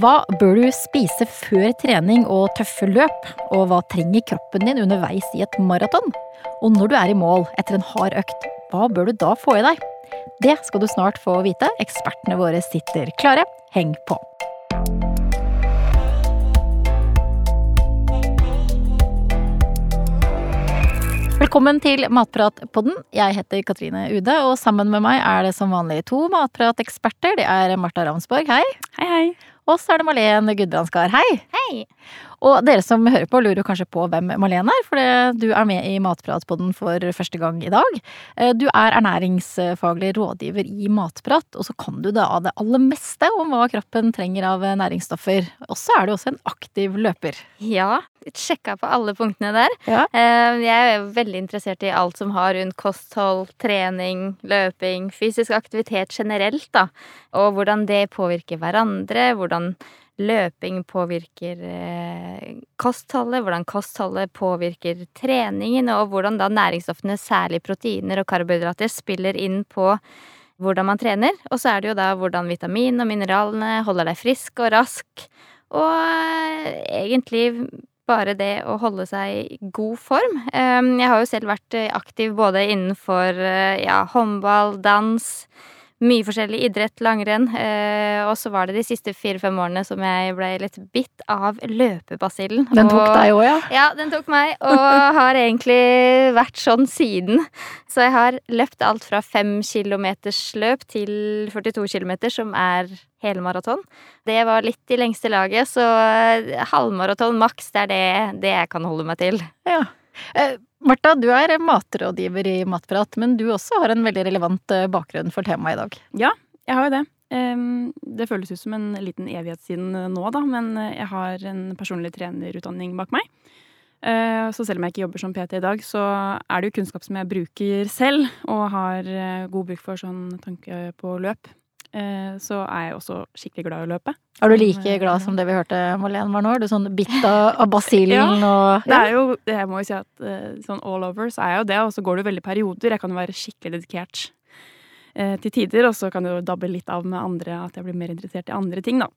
Hva bør du spise før trening og tøffe løp? Og hva trenger kroppen din underveis i et maraton? Og når du er i mål etter en hard økt, hva bør du da få i deg? Det skal du snart få vite. Ekspertene våre sitter klare. Heng på. Velkommen til Matpratpodden. Jeg heter Katrine Ude, og sammen med meg er det som vanlig to matprateksperter. Det er Marta Ramsborg, hei. Hei, hei. Og så er det Malene Gudbrandskar, hei. Hei! Og dere som hører på, lurer kanskje på hvem Malene er, for du er med i Matpratpodden for første gang i dag. Eh, Du er ernæringsfaglig rådgiver i Matprat, og så kan du da det aller meste om hva kroppen trenger av næringsstoffer. Og så er du også en aktiv løper. Ja, sjekka på alle punktene der. Ja. Eh, Jeg er veldig interessert i alt som har rundt kosthold, trening, løping, fysisk aktivitet generelt, da. Og hvordan det påvirker hverandre, hvordan løping påvirker eh, kostholdet, hvordan kostholdet påvirker treningen, og hvordan da næringsstoffene, særlig proteiner og karbohydrater, spiller inn på hvordan man trener. Og så er det jo da hvordan vitamin og mineralene holder deg frisk og rask. Og eh, egentlig bare det å holde seg i god form. Um, Jeg har jo selv vært eh, aktiv både innenfor eh, ja, håndball, dans, mye forskjellig idrett, langrenn. eh, Og så var det de siste fire-fem årene som jeg ble litt bitt av løpebasillen. Den tok Og- deg òg, ja? ja, den tok meg, og har egentlig vært sånn siden. Så jeg har løpt alt fra fem kilometers løp til 42 kilometer, som er hele maraton. Det var litt i lengste laget, så eh, halvmaraton maks, det er det, det jeg kan holde meg til. ja. Marta, du er matrådgiver i Matprat, men du også har en veldig relevant eh, bakgrunn for temaet i dag. Ja, jeg har jo det. Det føles ut som en liten evighet siden eh, nå, da, men eh, jeg har en personlig trenerutdanning bak meg. Så selv om jeg ikke jobber som PT i dag, så er det jo kunnskap som jeg bruker selv, og har god bruk for sånn tanke på løp. Eh, Så er jeg også skikkelig glad i å løpe. Er du like eh, glad som det vi hørte Malene var nå? Er du sånn bitt av, basillen ja, og Det er jo, jeg må jo si at eh, sånn all over så er jeg jo det, og så går det jo veldig perioder. Jeg kan jo være skikkelig dedikert til tider, og så kan det jo dabbe litt av med andre, at jeg blir mer interessert i andre ting, da.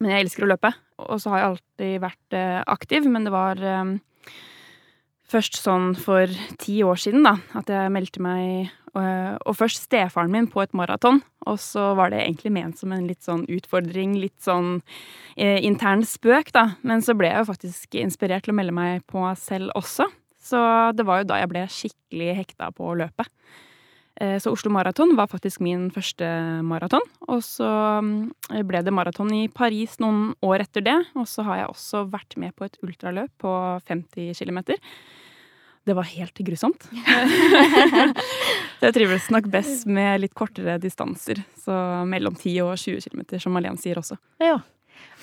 Men jeg elsker å løpe, og så har jeg alltid vært aktiv, men det var først sånn for ti år siden, da, at jeg meldte meg eh, og først stefaren min på et maraton, og så var det egentlig ment som en litt sånn utfordring, litt sånn eh, intern spøk, da. Men så ble jeg jo faktisk inspirert til å melde meg på selv også. Så det var jo da jeg ble skikkelig hekta på å løpe. Eh, Så Oslo Maraton var faktisk min første maraton. Og så mm, ble det maraton i Paris noen år etter det. Og så har jeg også vært med på et ultraløp på 50 km. Det var helt grusomt. så jeg trives nok best med litt kortere distanser. Så mellom 10 og 20 km, som Malene sier også. Ja.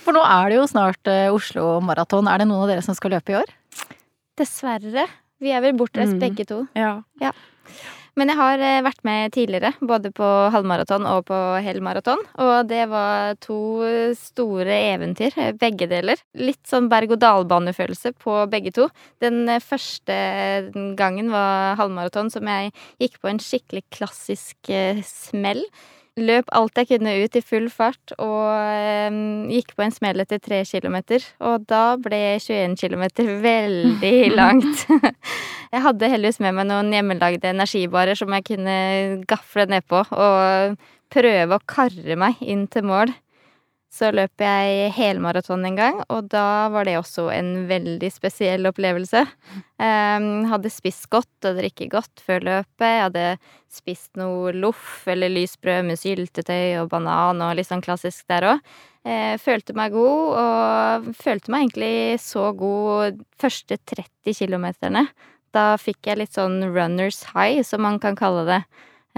For nå er det jo snart eh, Oslo Maraton. Er det noen av dere som skal løpe i år? Dessverre. Vi er vel bortreist Mm. begge to. Ja. Ja. Men jeg har eh, vært med tidligere, både på halvmaraton og på helmaraton. Og det var to store eventyr, eh, begge deler. Litt sånn berg-og-dal-banefølelse på begge to. Den eh, første gangen var halvmaraton som jeg gikk på en skikkelig klassisk eh, smell. Løp alt jeg kunne ut i full fart og eh, gikk på en smell etter tre kilometer. Og da ble 21 kilometer veldig langt. Jeg hadde heldigvis med meg noen hjemmelagde energibarer som jeg kunne gafle nedpå og prøve å karre meg inn til mål. Så løp jeg helmaraton en gang, og da var det også en veldig spesiell opplevelse. Um, hadde spist godt og drikket godt før løpet. Jeg hadde spist noe loff eller lysbrød med syltetøy og banan og litt sånn klassisk der òg. Uh, følte meg god, og følte meg egentlig så god første 30 kilometerne. Da fikk jeg litt sånn runners high, som man kan kalle det.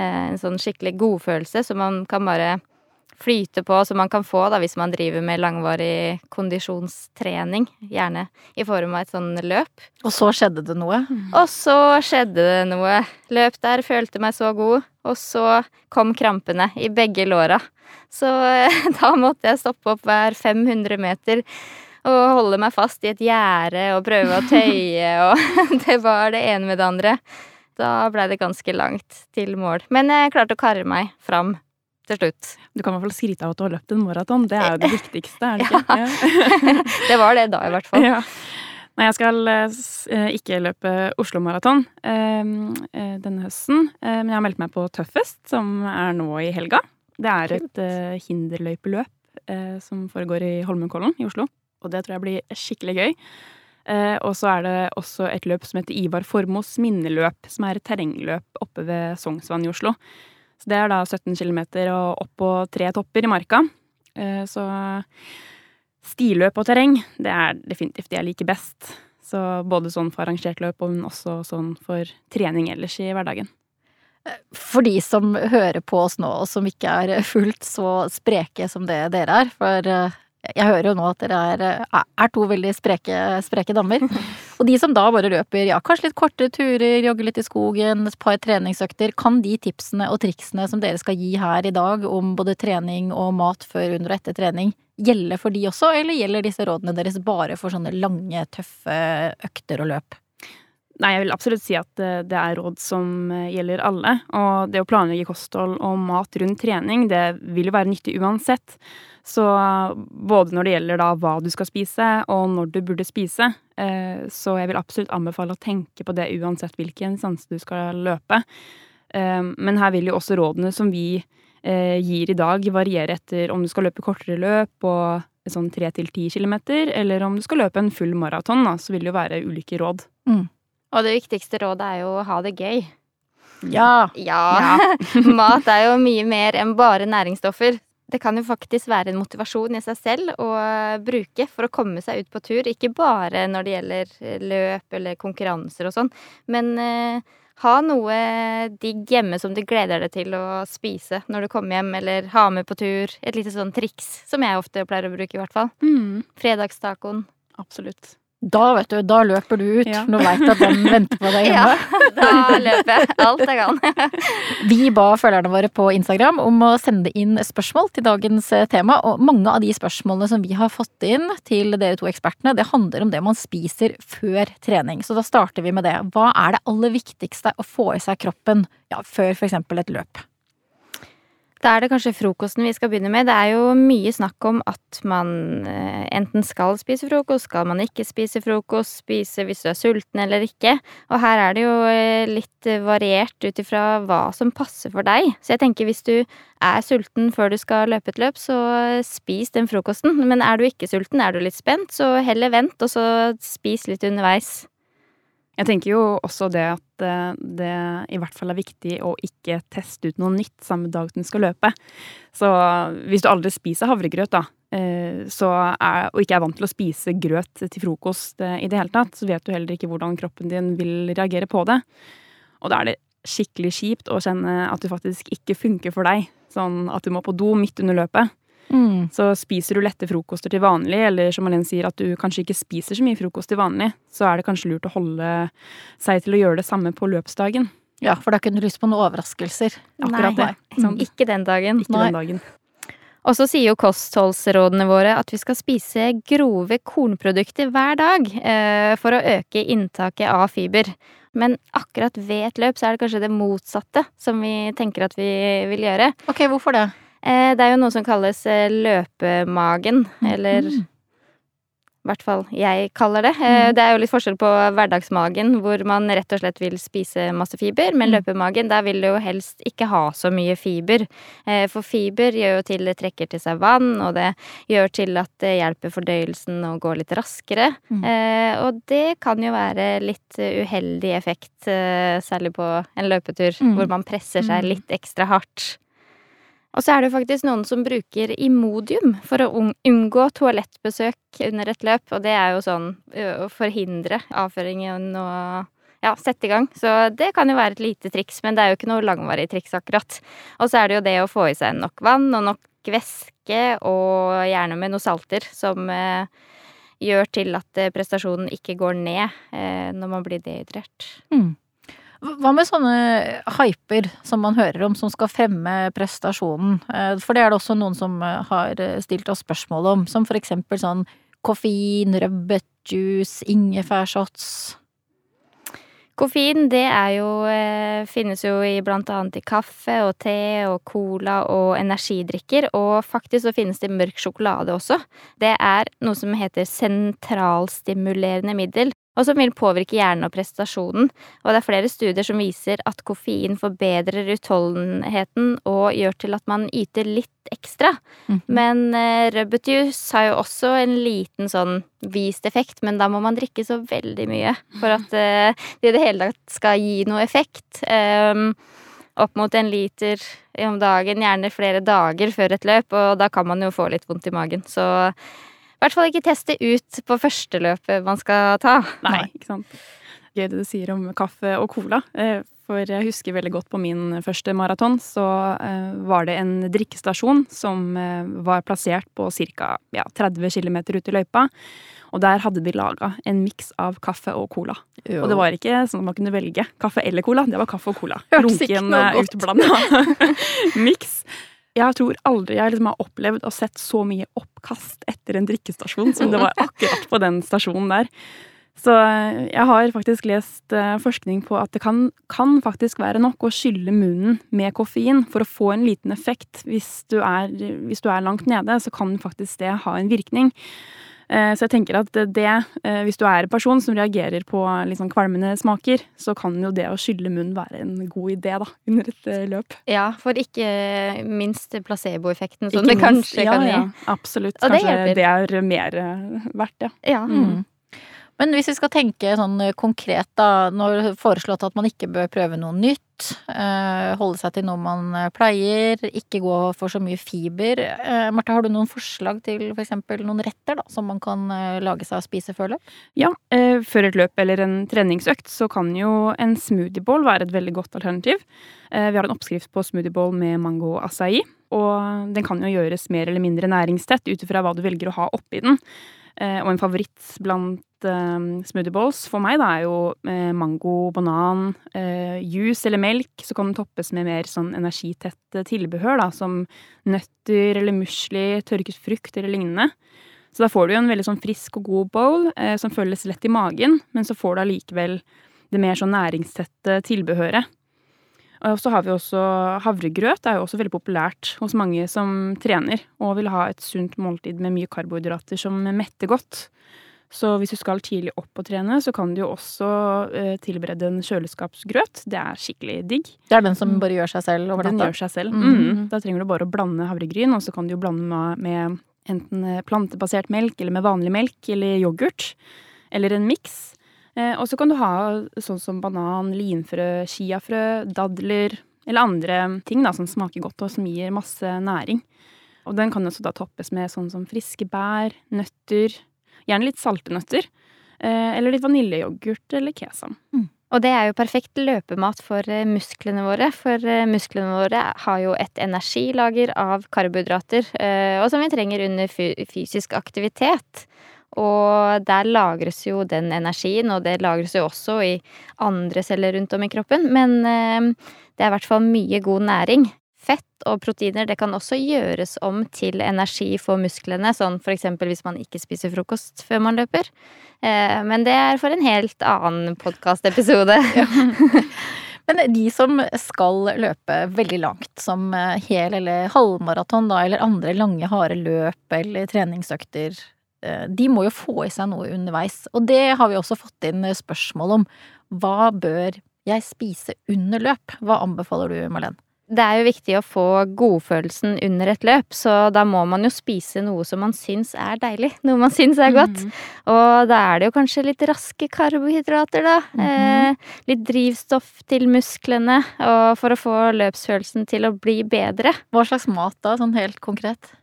Uh, en sånn skikkelig godfølelse som man kan bare flyte på, som man kan få da hvis man driver med langvarig kondisjonstrening. Gjerne i form av et sånn løp. Og så skjedde det noe. Og så skjedde det noe. Løp der, følte meg så god. Og så kom krampene i begge låra. Så eh, da måtte jeg stoppe opp hver 500 meter og holde meg fast i et gjerde og prøve å tøye, og det var det ene med det andre. Da blei det ganske langt til mål. Men jeg klarte å karre meg fram. Til slutt. Du kan i hvert fall skryte av at du har løpt en maraton. Det er jo det viktigste, er det ikke? Ja. Det var det da, i hvert fall. Ja. Nei, jeg skal eh, eh, ikke løpe Oslo Maraton eh, denne høsten, eh, men jeg har meldt meg på Tøffest, som er nå i helga. Det er et hinderløypeløp eh, som foregår i Holmenkollen i Oslo, og det tror jeg blir skikkelig gøy. Eh, og så er det også et løp som heter Ivar Formos minneløp, som er et terrengløp oppe ved Sognsvann i Oslo. Så det er da 17 km og opp på tre topper i marka. Eh, så stiløp og terreng, det er definitivt det jeg liker best. Så både sånn for arrangert løp, men også sånn for trening ellers i hverdagen. For de som hører på oss nå, og som ikke er fullt så spreke som det dere er, for eh, jeg hører jo nå at dere er, eh, er to veldig spreke, spreke damer. Og de som da bare løper, ja, kanskje litt korte turer, jogger litt i skogen, et par treningsøkter, kan de tipsene og triksene som dere skal gi her i dag om både trening og mat før, under og etter trening, gjelde for de også, eller gjelder disse rådene deres bare for sånne lange, tøffe økter og løp? Nei, jeg vil absolutt si at eh, det er råd som eh, gjelder alle. Og det å planlegge kosthold og mat rundt trening, det vil jo være nyttig uansett. Så både når det gjelder da hva du skal spise, og når du burde spise, eh, så jeg vil absolutt anbefale å tenke på det uansett hvilken sanse du skal løpe. Eh, Men her vil jo også rådene som vi eh, gir i dag, variere etter om du skal løpe kortere løp på sånn tre til ti kilometer, eller om du skal løpe en full maraton, da, så vil det jo være ulike råd. Og det viktigste rådet er jo å ha det gøy. Ja, Ja. Mat er jo mye mer enn bare næringsstoffer. Det kan jo faktisk være en motivasjon i seg selv å bruke for å komme seg ut på tur. Ikke bare når det gjelder løp eller konkurranser og sånn, men eh, ha noe digg hjemme som du gleder deg til å spise når du kommer hjem, eller ha med på tur. Et lite sånn triks som jeg ofte pleier å bruke, i hvert fall. Fredagstacoen. Absolutt. Da vet du, da løper du ut Ja. du veit at den venter på deg hjemme. Ja, da løper jeg alt jeg kan. Vi ba følgerne våre på Instagram om å sende inn spørsmål til dagens eh, tema, og mange av de spørsmålene som vi har fått inn til dere to ekspertene, det handler om det man spiser før trening. Så da starter vi med det. Hva er det aller viktigste å få i seg kroppen ja, før eksempel et løp? Da er det kanskje frokosten vi skal begynne med. Det er jo mye snakk om at man eh, enten skal spise frokost, skal man ikke spise frokost, spise hvis du er sulten eller ikke. Og her er det jo eh, litt eh, variert ut ifra hva som passer for deg. Så jeg tenker hvis du er sulten før du skal løpe et løp, så spis den frokosten. Men er du ikke sulten, er du litt spent, så heller vent, og så spis litt underveis. Jeg tenker jo også det at eh, det i hvert fall er viktig å ikke teste ut noe nytt samme dag den skal løpe. Så hvis du aldri spiser havregrøt, da, eh, er, og ikke er vant til å spise grøt til frokost eh, i det hele tatt, så vet du heller ikke hvordan kroppen din vil reagere på det. Og da er det skikkelig kjipt å kjenne at du faktisk ikke funker for deg. Sånn at du må på do midt under løpet. Mm. Så spiser du lette frokoster til vanlig, eller som Malene sier, at du kanskje ikke spiser så mye frokost til vanlig, så er det kanskje lurt å holde seg til å gjøre det samme på løpsdagen. Ja, for da kunne du lyst på noen overraskelser. Akkurat det. Ikke? Ikke den dagen. Ikke Nei. den dagen. Og så sier jo kostholdsrådene våre at vi skal spise grove kornprodukter hver dag eh, for å øke inntaket av fiber. Men akkurat ved et løp så er det kanskje det motsatte som vi tenker at vi vil gjøre. Ok, hvorfor det? Eh, det er jo noe som kalles eh, løpemagen, eller i hvert fall jeg kaller det. Eh, Mhm. det er jo litt forskjell på hverdagsmagen, hvor man rett og slett vil spise masse fiber, men Mhm. løpemagen, der vil du jo helst ikke ha så mye fiber. For fiber gjør jo til det trekker til seg vann, og det gjør til at det hjelper fordøyelsen å gå litt raskere. Og det kan jo være litt uheldig effekt, særlig på en løpetur, hvor man presser seg litt ekstra hardt. Og så er det faktisk noen som bruker Imodium for å un- unngå toalettbesøk under et løp, og det er jo sånn å forhindre avføringen og ja, sette i gang. Så det kan jo være et lite triks, men det er jo ikke noe langvarig triks akkurat. Og så er det jo det å få i seg nok vann og nok væske, og gjerne med noe salter, som eh, gjør til at prestasjonen ikke går ned eh, når man blir dehydrert. Mm. Hva med sånne hyper som man hører om, som skal fremme prestasjonen? Eh, For det er det også noen som eh, har eh, stilt oss spørsmål om, som for eksempel sånn koffein, rødbetjuice, ingefærshots. Koffein det er jo, finnes jo i blant annet i kaffe og te og cola og energidrikker, og faktisk så finnes det mørk sjokolade også. Det er noe som heter sentralstimulerende middel, og som vil påvirke hjernen og prestasjonen. Og det er flere studier som viser at koffein forbedrer utholdenheten og gjør til at man yter litt ekstra. Mm. Men eh, rødbetjus har jo også en liten sånn vist effekt, men da må man drikke så veldig mye for at uh, det i det hele tatt skal gi noe effekt. Um, opp mot en liter om dagen, gjerne flere dager før et løp, og da kan man jo få litt vondt i magen. Så hvert fall ikke teste ut på første løpet man skal ta. Nei, ikke sant. Gøy det du sier om kaffe og cola. eh, For jeg husker veldig godt på min første maraton, så eh, var det en drikkestasjon som eh, var plassert på ca. Ja, 30 km ut i løypa. Og der hadde de laga en miks av kaffe og cola. Og det var ikke sånn at man kunne velge kaffe eller cola, det var kaffe og cola. Hørtes ikke noe godt. utblanda miks. Jeg tror aldri jeg liksom har opplevd og sett så mye oppkast etter en drikkestasjon som det var akkurat på den stasjonen der. Så eh, jeg har faktisk lest eh, forskning på at det kan, kan faktisk være nok å skylle munnen med koffein for å få en liten effekt. Hvis du er, hvis du er langt nede, så kan faktisk det ha en virkning. Eh, Så jeg tenker at det, eh, hvis du er en person som reagerer på litt sånn kvalmende smaker, så kan jo det å skylle munnen være en god idé, da, under et eh, løp. Ja, for ikke minst placeboeffekten som Ikke det minst- kanskje ja, kan gi. Ja, absolutt. Og Kanskje det, det er mer eh, verdt, ja. Ja. Mm. Men hvis vi skal tenke sånn eh, konkret, da. Nå er det foreslått at man ikke bør prøve noe nytt. eh, holde seg til noe man eh, pleier. Ikke gå for så mye fiber. Marte, har du noen forslag til for eksempel noen retter da, som man kan lage seg og spise før løp? Ja, før et løp eller en treningsøkt så kan jo en smoothieball være et veldig godt alternativ. Vi har en oppskrift på smoothieball med mango acai, og den kan jo gjøres mer eller mindre næringstett ut ifra hva du velger å ha oppi den. Eh, og en favoritt blant smoothie bowls for meg da er jo eh, mango, banan, eh, juice eller melk. Så kan den toppes med mer sånn energitett eh, tilbehør, da, som nøtter eller musli, tørket frukt eller lignende. Så da får du jo en veldig sånn frisk og god bowl eh, som føles lett i magen, men så får du allikevel det mer sånn næringstette tilbehøret. Og så har vi også havregrøt. Det er jo også veldig populært hos mange som trener og vil ha et sunt måltid med mye karbohydrater som metter godt. Så hvis du skal tidlig opp og trene, så kan du jo også eh, tilberede en kjøleskapsgrøt. Det er skikkelig digg. Det er den som bare gjør seg selv over Den gjør seg selv. Mm. Mm. Da trenger du bare å blande havregryn, og så kan du jo blande med, med enten plantebasert melk eller med vanlig melk eller yoghurt. Eller en miks. Eh, og så kan du ha sånn som banan, linfrø, chiafrø, dadler eller andre ting da, som smaker godt og som gir masse næring. Og den kan også da toppes med sånn som friske bær, nøtter, gjerne litt salte nøtter. Eh, eller litt vaniljeyoghurt eller kesam. Og det er jo perfekt løpemat for eh, musklene våre, for musklene våre har jo et energilager av karbohydrater, og som vi trenger under fysisk aktivitet. Og der lagres jo den energien, og det lagres jo også i andre celler rundt om i kroppen, men eh, det er i hvert fall mye god næring. Fett og proteiner det kan også gjøres om til energi for musklene, sånn for eksempel hvis man ikke spiser frokost før man løper. Eh, Men det er for en helt annen podkastepisode. Men de som skal løpe veldig langt, som eh, hel- eller halvmaraton da, eller andre lange, harde løp eller treningsøkter, de må jo få i seg noe underveis. Og det har vi også fått inn eh, spørsmål om. Hva bør jeg spise under løp? Hva anbefaler du, Marlen? Det er jo viktig å få godfølelsen under et løp, så da må man jo spise noe som man syns er deilig. Noe man syns er godt. Og da er det jo kanskje litt raske karbohydrater, da. eh, litt drivstoff til musklene, og for å få løpsfølelsen til å bli bedre. Hva slags mat da, sånn helt konkret?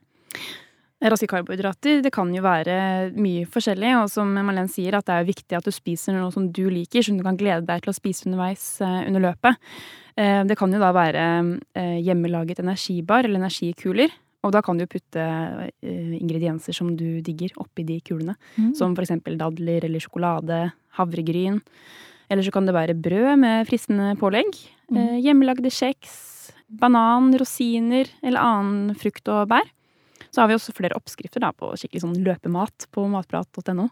Raske karbohydrater det kan jo være mye forskjellig, og som Marlen sier, at det er viktig at du spiser noe som du liker, som du kan glede deg til å spise underveis eh, under løpet. Eh, det kan jo da være eh, hjemmelaget energibar eller energikuler, og da kan du putte ingredienser som du digger oppi de kulene, Mm. som for eksempel dadler eller sjokolade, havregryn. Eller så kan det være brød med fristende pålegg, Mm. hjemmelagde kjeks, banan, rosiner eller annen frukt og bær. Så har vi også flere oppskrifter da, på skikkelig sånn løpemat på matprat.no.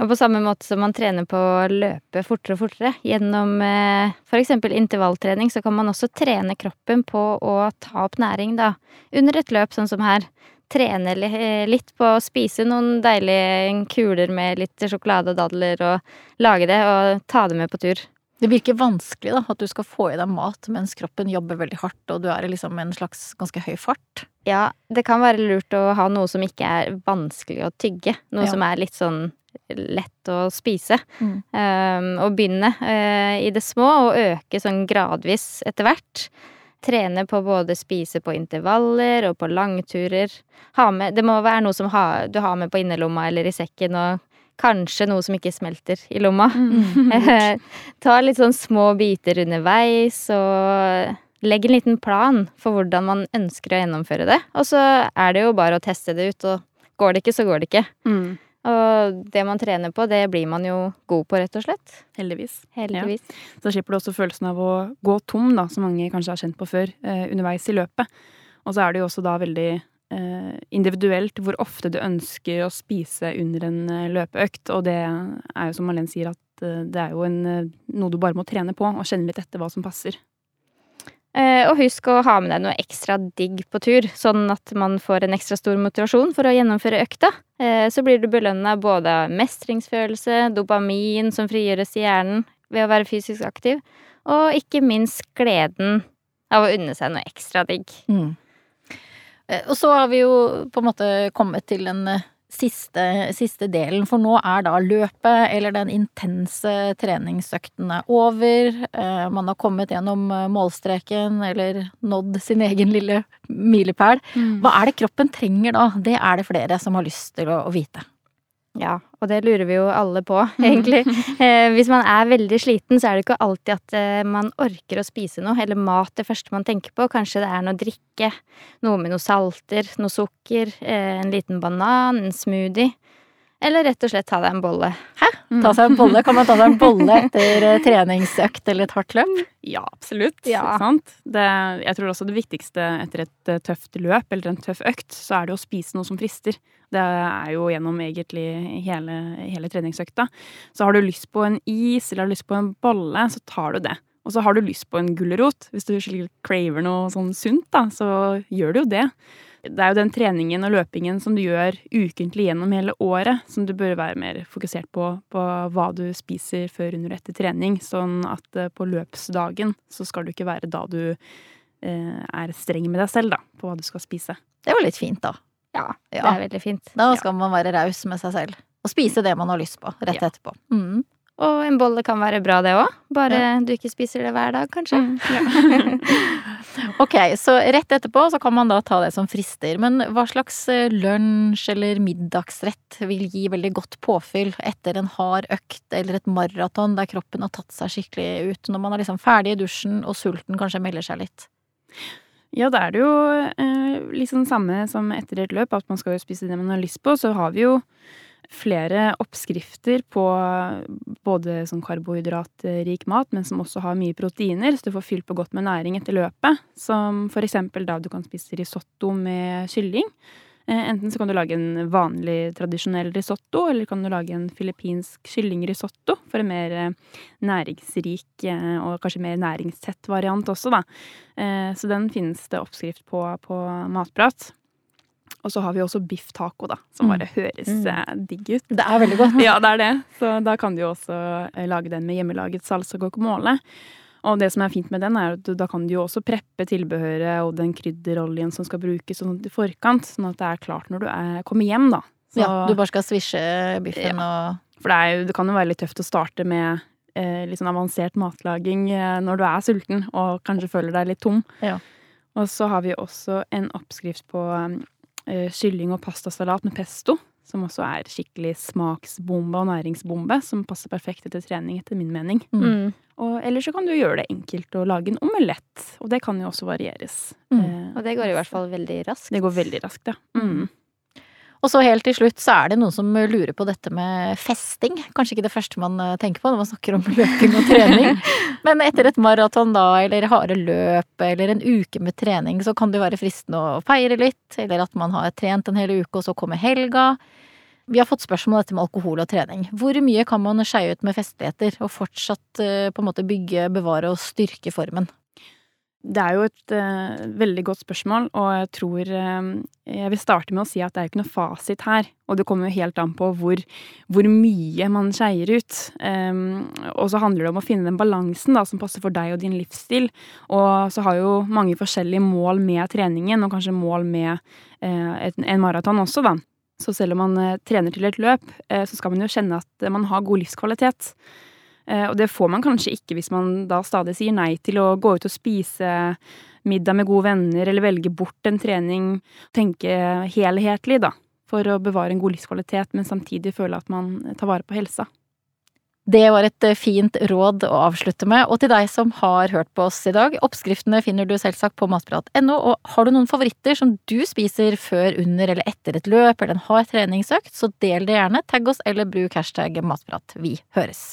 Og på samme måte som man trener på å løpe fortere og fortere gjennom eh, f.eks. intervalltrening, så kan man også trene kroppen på å ta opp næring da, under et løp, sånn som her. Trene litt på å spise noen deilige kuler med litt sjokolade og dadler, og lage det og ta det med på tur. Det virker vanskelig da, at du skal få i deg mat mens kroppen jobber veldig hardt, og du er i liksom en slags ganske høy fart. Ja, det kan være lurt å ha noe som ikke er vanskelig å tygge. Noe Ja. som er litt sånn lett å spise. Mm. Um, og begynne uh, i det små og øke sånn gradvis etter hvert. Trene på både spise på intervaller og på langturer. Ha med, det må være noe som ha, du har med på innerlomma eller i sekken, og kanskje noe som ikke smelter i lomma. Ta litt sånn små biter underveis, og legg en liten plan for hvordan man ønsker å gjennomføre det. Og så er det jo bare å teste det ut, og går det ikke, så går det ikke. Mm. Og det man trener på, det blir man jo god på, rett og slett. Heldigvis. Heldigvis. Så slipper du også følelsen av å gå tom, da, som mange kanskje har kjent på før, eh, underveis i løpet. Og så er det jo også da veldig individuelt hvor ofte du ønsker å spise under en eh, løpeøkt. Og det er jo som Malene sier, at eh, det er jo en, eh, noe du bare må trene på, og kjenne litt etter hva som passer. Eh, og husk å ha med deg noe ekstra digg på tur, sånn at man får en ekstra stor motivasjon for å gjennomføre økta. Eh, så blir du belønna både av mestringsfølelse, dopamin som frigjøres i hjernen ved å være fysisk aktiv, og ikke minst gleden av å unne seg noe ekstra digg. Mm. Eh, Og så har vi jo på en måte kommet til den eh, siste, siste delen, for nå er da løpet eller den intense treningsøkten er over. Eh, Man har kommet gjennom målstreken eller nådd sin egen lille milepæl. Hva er det kroppen trenger da? Det er det flere som har lyst til å vite. Ja, og det lurer vi jo alle på, egentlig. Eh, hvis man er veldig sliten, så er det ikke alltid at eh, man orker å spise noe, eller mat det første man tenker på. Kanskje det er noe drikke, noe med noe salter, noe sukker, eh, en liten banan, en smoothie. Eller rett og slett ta deg en bolle. Ta seg en bolle. Kan man ta seg en bolle etter eh, treningsøkt eller et hardt løp? Ja, absolutt. Ja. Sant? Det, jeg tror også det viktigste etter et eh, tøft løp eller en tøff økt, så er det å spise noe som frister. Det er jo gjennom egentlig hele, hele treningsøkta. Så har du lyst på en is eller har du lyst på en bolle, så tar du det. Og så har du lyst på en gulrot. Hvis du craver noe sånn sunt, da, så gjør du jo det. Det er jo den treningen og løpingen som du gjør ukentlig gjennom hele året, som du bør være mer fokusert på, på hva du spiser før, under og etter trening. Sånn at eh, på løpsdagen så skal du ikke være da du eh, er streng med deg selv, da, på hva du skal spise. Det var litt fint, da. Ja, det er veldig fint. Da skal man være raus med seg selv. Og spise det man har lyst på, rett Ja. etterpå. Mm. Og en bolle kan være bra, det òg. Bare du ikke spiser det hver dag, kanskje. Ok, så rett etterpå så kan man da ta det som frister. Men hva slags eh, lunsj eller middagsrett vil gi veldig godt påfyll etter en hard økt eller et maraton der kroppen har tatt seg skikkelig ut, når man er liksom ferdig i dusjen og sulten kanskje melder seg litt? Ja, da er det jo eh, liksom samme som etter et løp, at man skal jo spise det man har lyst på. Så har vi jo flere oppskrifter på både sånn karbohydratrik mat, men som også har mye proteiner, så du får fylt på godt med næring etter løpet. Som for eksempel da du kan spise risotto med kylling. Eh, Enten så kan du lage en vanlig, tradisjonell risotto, eller kan du lage en filippinsk kyllingrisotto for en mer eh, næringsrik eh, og kanskje mer næringstett variant også, da. Så den finnes det oppskrift på på Matprat. Og så har vi også biff taco, da, som Mm. bare høres Mm. eh, digg ut. Det er veldig godt. Ja, det er det. Så da kan du jo også eh, lage den med hjemmelaget salsa guacamole. Og det som er fint med den, er at du, da kan du jo også preppe tilbehøret og den krydderoljen som skal brukes sånn i forkant, sånn at det er klart når du er, kommer hjem, da. Så, Ja, du bare skal svisje biffen og For det, jo, det kan jo være litt tøft å starte med eh, litt sånn avansert matlaging eh, når du er sulten og kanskje føler deg litt tom. Ja. Og så har vi også en oppskrift på eh, kylling og pastasalat med pesto. Som også er skikkelig smaksbombe og næringsbombe, som passer perfekt etter trening, etter min mening. Mm. Mm. Og ellers så kan du gjøre det enkelt å lage en omelett, og det kan jo også varieres. Mm. Eh, Og det går i hvert fall veldig raskt. Det går veldig raskt, ja. Mm. Og så helt til slutt så er det noen som lurer på dette med festing. Kanskje ikke det første man eh, tenker på når man snakker om løping og trening. Men etter et maraton da, eller harde løp, eller en uke med trening, så kan det være fristende å feire litt. Eller at man har trent en hel uke, og så kommer helga. Vi har fått spørsmål om dette med alkohol og trening. Hvor mye kan man skeie ut med festligheter og fortsatt eh, på en måte bygge, bevare og styrke formen? Det er jo et uh, veldig godt spørsmål, og jeg tror uh, Jeg vil starte med å si at det er jo ikke noe fasit her. Og det kommer jo helt an på hvor, hvor mye man skeier ut. Um, og så handler det om å finne den balansen da, som passer for deg og din livsstil. Og så har jo mange forskjellige mål med treningen, og kanskje mål med uh, et, en maraton også, da. Så selv om man trener til et løp, så skal man jo kjenne at man har god livskvalitet. Eh, og det får man kanskje ikke hvis man da stadig sier nei til å gå ut og spise middag med gode venner, eller velge bort en trening. Tenke helhetlig, da, for å bevare en god livskvalitet, men samtidig føle at man tar vare på helsa. Det var et eh, fint råd å avslutte med, og til deg som har hørt på oss i dag, oppskriftene finner du selvsagt på matprat.no, og har du noen favoritter som du spiser før, under eller etter et løp eller en hard treningsøkt, så del det gjerne, tagg oss eller bruk hashtag matprat. Vi høres.